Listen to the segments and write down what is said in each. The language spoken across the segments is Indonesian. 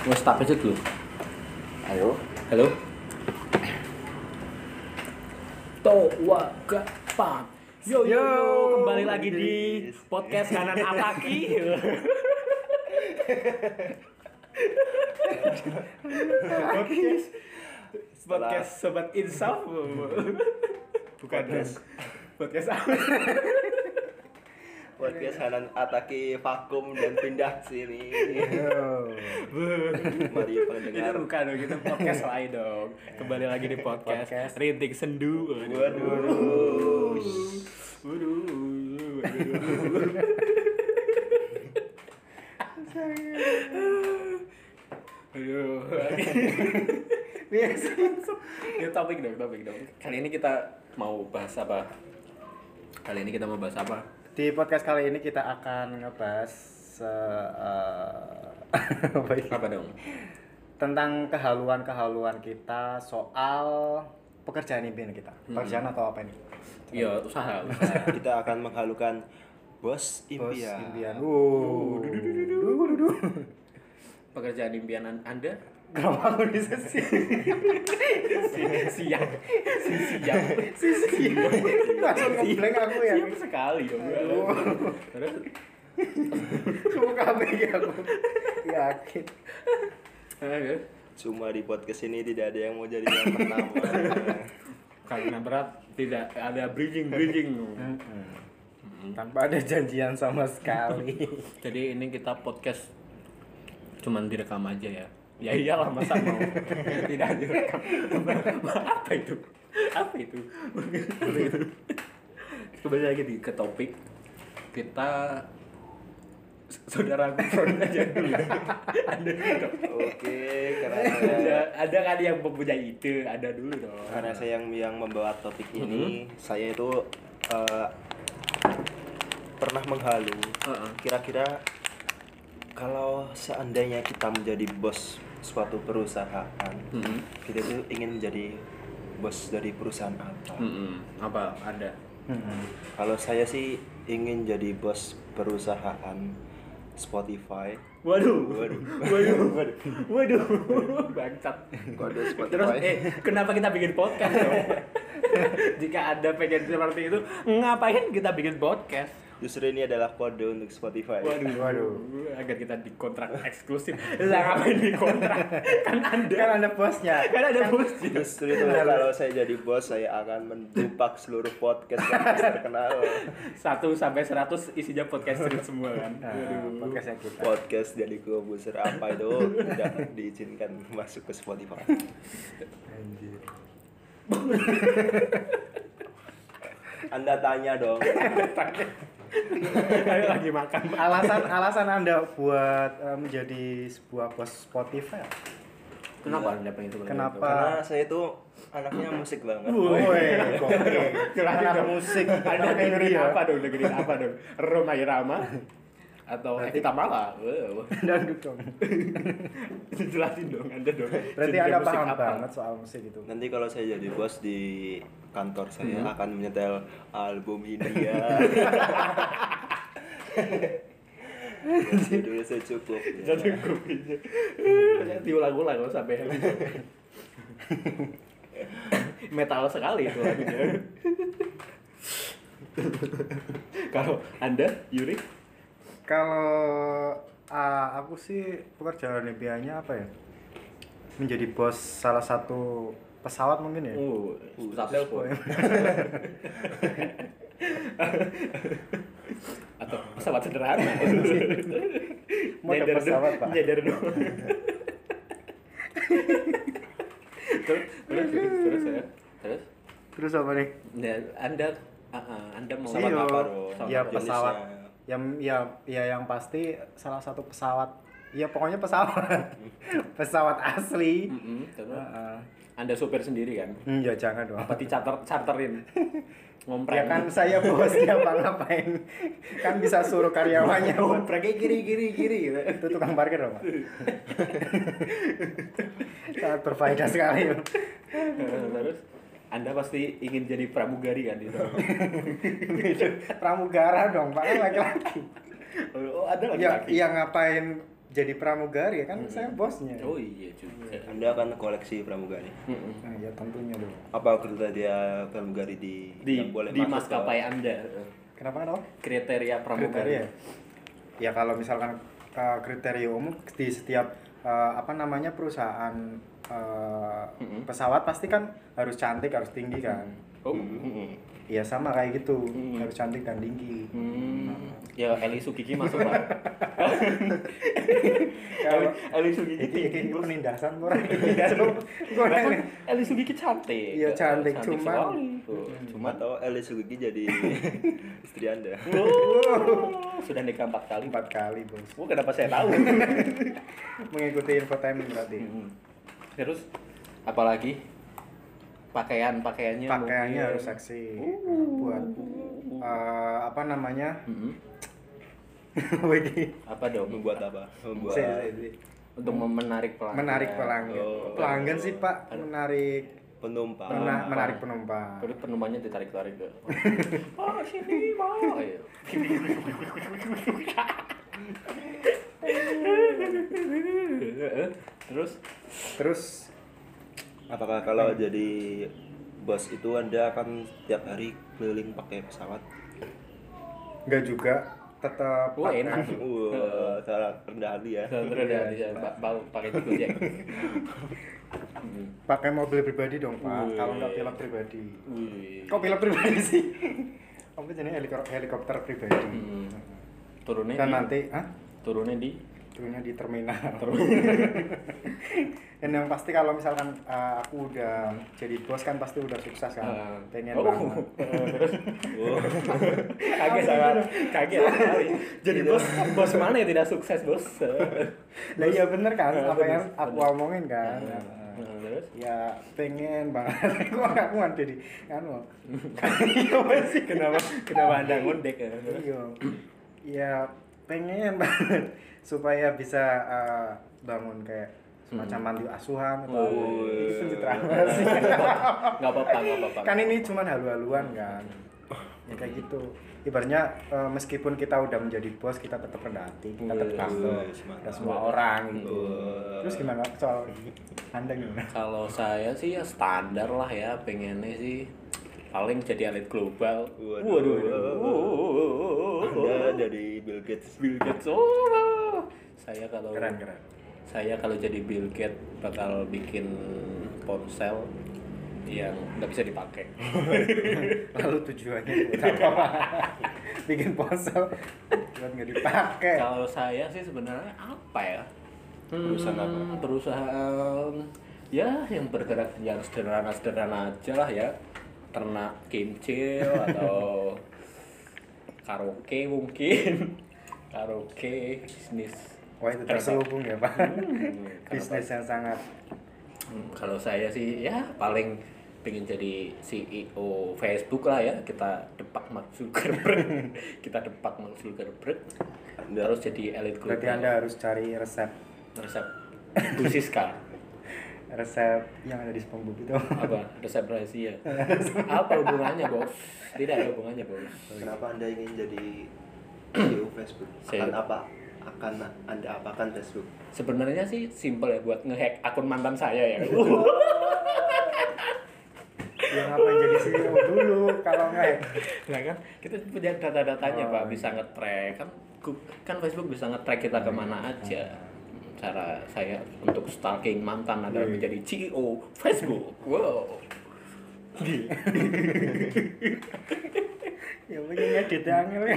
Mau stop aja dulu. Ayo. Halo. Towa gapat. Yo yo, yo, kembali lagi di podcast kanan Ataki. podcast podcast sobat insaf. Bukan Podcast. podcast apa? Podcast Hanan Ataki vakum dan pindah ke sini. Mari Itu pendengar. bukan dong, itu podcast lain dong. Kembali lagi di podcast, Podcast. Rintik Sendu. Waduh. Waduh. Aduh. Ini topik dong, topik dong. Kali ini kita mau bahas apa? Kali ini kita mau bahas apa? Di podcast kali ini kita akan ngebahas eh, apa ini? Apa dong? tentang kehaluan-kehaluan kita soal pekerjaan impian kita. Pekerjaan atau apa ini? Iya, usaha, usaha. Kita akan menghalukan bos Bos impian. impian. Uh. Pekerjaan impian an- Anda? Kenapa aku bisa sih? Siap. Si siap. Si siap. Langsung ngeblank aku ya. Siap sekali dong. Terus Cuma kabeh aku. Yakin. Cuma di podcast ini tidak ada yang mau jadi yang pertama. karena berat tidak ada bridging bridging Tanpa ada janjian sama sekali. jadi ini kita podcast cuman direkam aja ya ya iyalah masa mau? Tidak direkam. Apa itu? Apa itu? Kembali lagi di ke topik. Kita saudara front aja dulu. Ada. Oke, karena ada saya, ada kan yang mempunyai ide? Ada dulu dong. Karena saya yang yang membawa topik ini, saya itu eh, pernah menghalu. Kira-kira kalau seandainya kita menjadi bos suatu perusahaan, Mm-mm. kita tuh ingin menjadi bos dari perusahaan apa? Mm-mm. apa ada Mm-mm. Kalau saya sih ingin jadi bos perusahaan Spotify. Waduh, Waduh. waduh, waduh, bangsat. Kode Spotify. Terus, eh, kenapa kita bikin podcast? Jika ada pengen seperti itu, ngapain kita bikin podcast? Justru ini adalah kode untuk Spotify. Waduh, Waduh. agar kita dikontrak eksklusif. Lah ngapain dikontrak? Kan anda, Kan ada bosnya. kan ada bosnya. Justru itu kalau saya jadi bos, saya akan mendupak seluruh podcast podcast terkenal. Satu sampai seratus isinya podcaster semua kan. Nah, Waduh. podcastnya kita. Podcast jadi komposer apa itu tidak diizinkan masuk ke Spotify. Anjir. Anda tanya dong. Lagi makan. Alasan alasan anda buat eh, menjadi sebuah bos Spotify Kenapa anda pengen itu? Kenapa? Karena saya itu anaknya musik banget. Woi, Anak dong. musik. Anda dengerin apa dong? Dengerin apa dong? Roma Irama atau Evita Mala? Wow. Dangdut dong. Jelasin dong, Anda dong. Berarti anda musik paham apa? banget soal musik itu. Nanti kalau saya jadi bos di kantor saya Hmm. akan menyetel album India. Judulnya saya cukup. Satu kopinya. Diulang-ulang loh sampai habis. Metal sekali itu lagunya. Kalau Anda, Yuri? Kalau ah, aku sih pekerjaan impiannya apa ya? Menjadi bos salah satu pesawat mungkin ya. Oh, staff Level. sport. Atau pesawat sederhana. Mode Nyender pesawat, Pak. nyender dong. terus, terus, ya. terus, Terus apa nih? Ya, anda, ah, ah, anda mau Pesawat Iya. apa dong? Ya pesawat. Yang ya ya yang pasti salah satu pesawat. Ya pokoknya pesawat. pesawat asli. Mm-mm, terus, Heeh. Anda supir sendiri kan? Hmm, ya jangan dong. Apa charter charterin? Ngompreng. Ya kan saya bosnya Bang ngapain? Kan bisa suruh karyawannya buat ngompreng kayak gini gini gini gitu. itu tukang parkir dong, Pak. Sangat berfaedah sekali. terus Anda pasti ingin jadi pramugari kan sana. Pramugara dong, Pak, kan laki-laki. Oh, ada Ya, laki-laki. ya ngapain jadi pramugari ya kan saya bosnya. Oh iya juga. Anda akan koleksi pramugari. Mm-mm. Nah, ya tentunya dong. Apa kriteria pramugari di, Di yang boleh di ke- maskapai Anda. Kenapa kenapa? Kriteria pramugari. Kriteria. Ya kalau misalkan uh, kriteria umum di setiap uh, apa namanya perusahaan uh, Mm-mm. pesawat pasti kan harus cantik, harus tinggi kan. Oh. Iya sama kayak gitu, Mm. harus cantik dan tinggi. Hmm. Ya Eli Sugiki masuk lah. Kalau Eli Sugiki iki iki tinggi. bos. penindasan kurang kan Eli Sugiki cantik. Iya, cantik, cuman- sekali. Oh, Cuma Cuma tahu Eli Sugiki jadi istri Anda. Oh, sudah nikah empat kali. empat kali bos. Oh, kenapa saya tahu? Mengikuti infotainment berarti. Hmm. Terus apalagi pakaian pakaiannya Pakaiannya mungkin. harus seksi. Uh. Buat uh, apa namanya? Mm-mm. Wih, apa dong Membuat apa? Membuat si- si- si. untuk menarik pelanggan menarik pelanggan. Oh. Pelanggan sih pak, menarik penumpang. mena- menarik penumpang. Terus penumpangnya ditarik-tarik ke oh sini mau terus Terus Apakah kalau jadi bos itu Anda akan tiap hari keliling pakai pesawat? nggak juga tetap Wah, enak. Wah, cara rendah hati ya. terus dia dia bau pakai gojek Hmm. pakai mobil pribadi dong pak. Wih. Kalau nggak pilot pribadi. Wih. Kok pilot pribadi sih? Kamu jadi helikopter, helikopter pribadi. Hmm. turunnya Dan di, nanti, ah, turunnya di turunnya di terminal. Dan yang pasti kalau misalkan uh, aku udah jadi bos kan pasti udah sukses kan. Ah. Pengen oh. banget. terus Oh, kaget sangat kaget sekali. jadi bos bos mana yang tidak sukses bos Lah iya bener kan Ah, apa yang aku bener. omongin kan. Nah, Nah, terus ya pengen banget aku aku kan jadi anu iya masih kenapa kenapa anda ngondek ya? iya ya pengen banget supaya bisa uh, bangun kayak semacam mantu asuhan atau Oh, itu pencitraan iya. sih. Nggak apa-apa nggak apa-apa. Kan ini cuman halu-haluan kan. Ya kayak gitu. Ibaratnya uh, meskipun kita udah menjadi bos kita tetap rendah hati kita tetap semangat. ke semua orang gitu. Terus gimana? Soal anda gimana? Kalau saya sih ya standar lah ya pengennya sih paling jadi elit global. Waduh. Anda dari Bill Gates. Bill Gates. Oh saya kalau keren keren. saya kalau jadi Bill Gates bakal bikin ponsel yang nggak bisa dipakai. Lalu tujuannya buat apa? Bikin ponsel buat nggak dipakai. Kalau saya sih sebenarnya apa ya? Perusahaan apa? Hmm, perusahaan. Ya yang bergerak yang sederhana sederhana aja lah ya. Ternak kimcil atau karaoke mungkin karaoke bisnis. Wah itu terselubung ya pak. Hmm, bisnis yang sangat. Hmm, kalau saya sih ya paling pengen jadi CEO Facebook lah ya. Kita depak Mark Zuckerberg. Kita depak Mark Zuckerberg. Anda- terus jadi elit global. Berarti anda harus cari resep. Resep. Bu Siska. Resep yang ada di SpongeBob itu. Apa? Resep rahasia. Apa hubungannya bos? Tidak ada hubungannya bos. Kenapa Anda ingin jadi CEO Facebook? Saya- Akan apa? Akan Anda apakan Facebook? sebenarnya sih simple ya buat ngehack akun mantan saya ya. Yang apa jadi CEO dulu kalau ya nah kan kita punya data-datanya Oh, pak bisa nge-track. Kan kan Facebook bisa nge-track kita ke mana aja. Cara saya untuk stalking mantan adalah Iya. menjadi CEO Facebook. Wow ya mungkin ngedit angel ya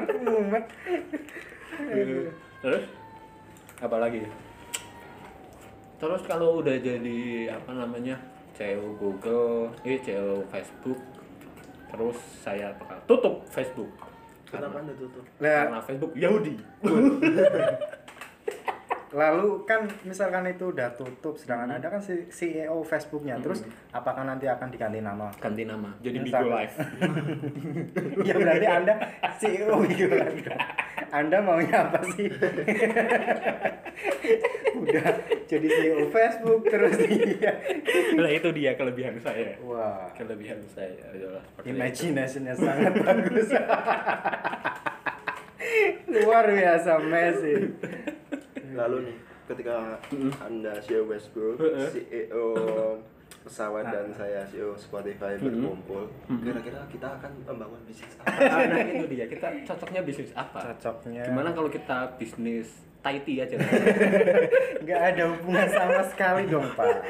aku mumet. Terus? Apa lagi? Terus kalau udah jadi apa namanya CEO Google eh CEO Facebook terus saya bakal tutup Facebook. Kenapa Anda tutup? karena Facebook Yahudi lalu kan misalkan itu udah tutup sedangkan ada kan si CEO Facebooknya. Terus apakah nanti akan diganti nama? Ganti nama jadi Bigo. Live ya berarti anda CEO gitu kan anda maunya apa sih? Udah jadi CEO Facebook terus dia. Nah itu dia kelebihan saya. Wah. Kelebihan saya adalah imaginasinya sangat bagus. Luar biasa Messi Lalu nih, ketika. Anda CEO Westbrook. CEO pesawat dan saya CEO Spotify Mm-mm. berkumpul, Mm-mm. kira-kira kita akan membangun bisnis apa? nah itu dia kita cocoknya bisnis apa Cocoknya. gimana kalau kita bisnis Taiti aja nggak ada hubungan sama sekali dong pak.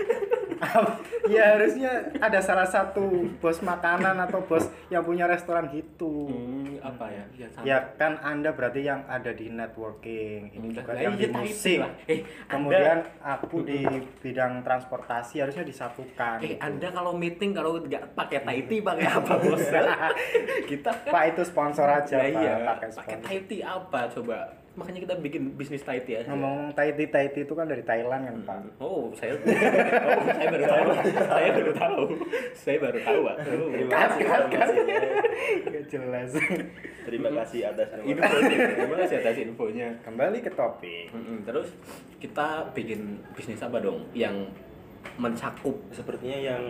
Ya harusnya ada salah satu bos makanan atau bos yang punya restoran gitu. Hmm, apa ya? Ya, sama. ya kan anda berarti yang ada di networking ini Enggak, juga lah, yang iya, di musik. eh kemudian anda, aku di bidang transportasi harusnya disatukan eh gitu. anda kalau meeting kalau nggak pakai Taiti pakai apa bos? Kita kan pak itu sponsor aja Lah pak iya pakai pakai sponsor. Taiti apa coba makanya kita bikin bisnis Taiti aja ngomong Taiti Taiti itu kan dari Thailand kan pak Oh, saya oh, saya baru tahu. saya baru tahu. Saya baru tahu, Pak. Oh, Terima Kat, kasih informasinya. Nggak jelas Terima kasih atas Info, informasi. terima kasih atas infonya. kembali ke topik Mm-mm, Terus kita bikin bisnis apa dong yang mencakup Sepertinya yang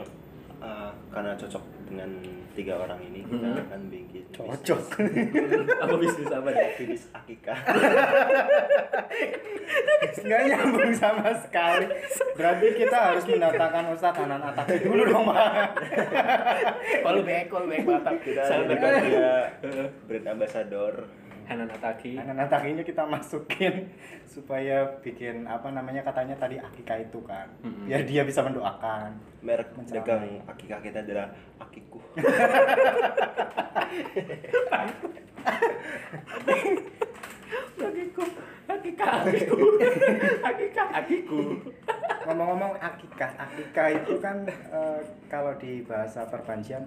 uh, karena cocok dengan tiga orang ini kita Hmm. akan bikin cocok apa bisnis apa nih? bisnis akikah. nggak nyambung sama sekali berarti kita harus mendatangkan Ustadz Hanan Ataki dulu dong pak Kalau back, kalau back mantap. Kita back. dia brand ambassador. Hanan Ataki. Hanan Atakinya kita masukin supaya bikin apa namanya katanya tadi akika itu kan Mm-mm. biar dia bisa mendoakan Merek Mencapai. dagang akikah kita adalah akiku. Akiku, akika, akiku, akika, akiku. ngomong-ngomong akikah akikah itu kan eh, kalau di bahasa perbanjian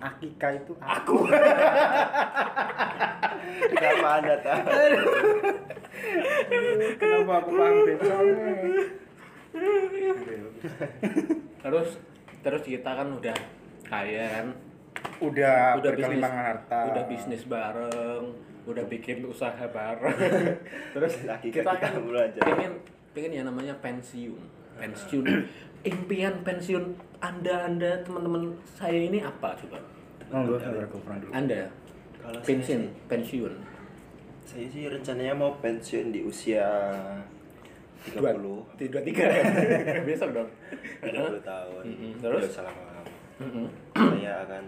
akikah itu Aku. Kenapa anda tahu? kenapa aku paham bencong Terus terus kita kan udah kaya kan. udah, udah bisnis harta. Udah bisnis bareng udah bikin usaha bareng. Terus Laki kita kan belajar. pengen pengen ya namanya pensiun. Pensiun. Impian pensiun anda anda teman-teman saya ini apa coba? Saudara aku kurang dulu anda Kalau saya pensiun pensiun. Saya sih rencananya mau pensiun di usia 30 di dua tiga ya? Besok dong. 30 tahun. Mm-mm. Terus? Ya, selama lama. Mm-mm. Saya akan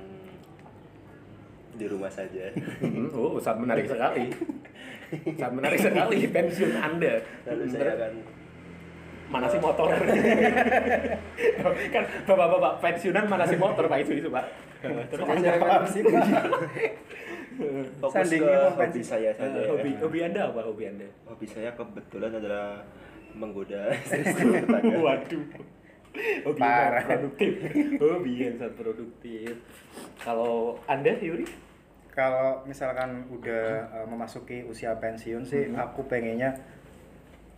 di rumah saja. oh sangat menarik sekali. Sangat menarik sekali pensiun anda. Lalu saya akan mana sih motor? Kan bapak-bapak pensiunan mana sih motor pak? Itu itu pak terus? Saya sih fokus Sandingnya ke hobi saya saja. Eh, ya. hobi hobi anda apa hobi anda Hobi saya kebetulan adalah menggoda istri tetangga. waduh hobi yang Parah. sangat produktif hobi yang sangat produktif kalau anda Yuri kalau misalkan udah eh, memasuki usia pensiun sih Mhm. aku pengennya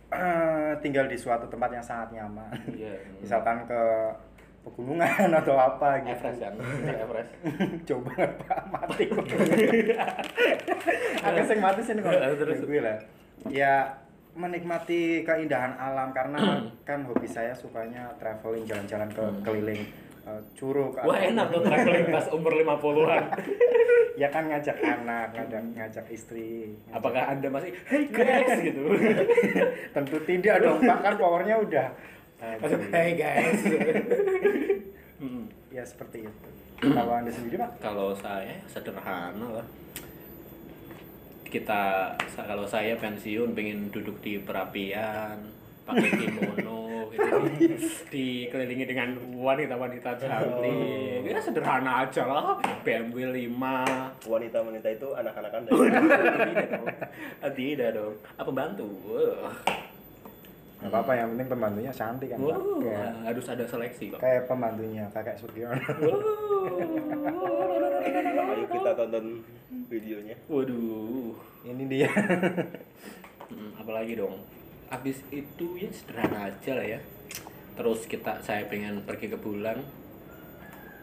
eh, tinggal di suatu tempat yang sangat nyaman iya misalkan ke pegunungan atau apa gitu. Everest kan? Everest. Jauh banget pak. Mati. Kok aku sing mati sih kok Terus? gue lah ya menikmati keindahan alam karena kan hobi saya sukanya traveling jalan-jalan ke Hmm. keliling eh, curug wah enak tuh traveling pas umur 50-an ya kan ngajak anak ngajak ngajak istri. Ngajak- apakah anda masih hey guys gitu. Tentu tidak dong pak. Kan powernya udah Aduh. hey guys. Ya seperti itu. Kalau anda sendiri pak? Kalau saya sederhana lah. Kita kalau saya pensiun pengen duduk di perapian pakai kimono gitu. Dikelilingi dengan wanita-wanita cantik. Ya sederhana aja lah. BMW 5 Wanita-wanita itu anak-anak Anda. tidak dong. Tidak dong. Apa bantu Nggak apa-apa yang penting pembantunya cantik kan pak. Wow, kayak, harus ada seleksi kok kayak pembantunya kakek Sugiono. Ayo kita tonton videonya. waduh. Ini dia. Hmm, apalagi dong. Habis itu ya sederhana aja lah ya. Terus kita saya pengen pergi ke bulan.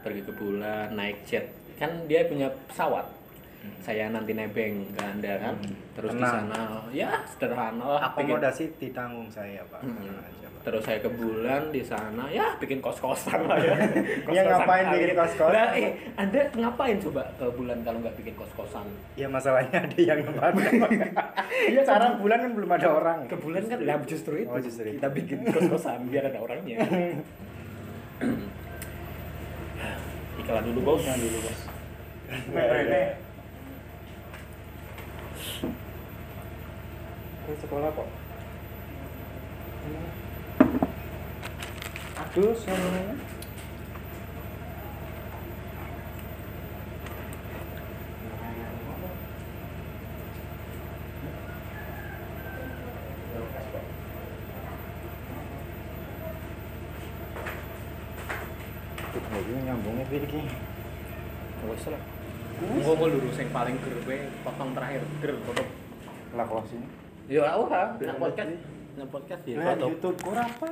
Pergi ke bulan naik jet. Kan dia punya pesawat saya nanti nebeng ke anda kan? Terus di sana. Ya sederhana lah bikin- akomodasi ditanggung saya pak. Hmm. Tenang aja, Pak. terus saya ke bulan di sana ya bikin kos kosan lah ya. Ya, ngapain bikin kos-kosan? nah, eh anda ngapain coba ke bulan kalau nggak bikin kos kosan ya masalahnya ada yang nempati iya sekarang bulan kan belum ada orang. Ke bulan kan lah justru itu. Oh, justru itu. kita bikin kos kosan biar ada orangnya. Iklan dulu bos. Iklan dulu, Bos. Ke sekolah kok aduh Ini nyambungnya pilih ki. Wes lah. Gua mau lurus yang paling gerbe potong terakhir ger potong. Lah closing. Ya ora, nang podcast. Nang podcast ya Nah, tutup. YouTube kurang apa?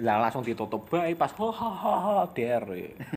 Lah langsung ditutup bae pas ho ho ho ho der.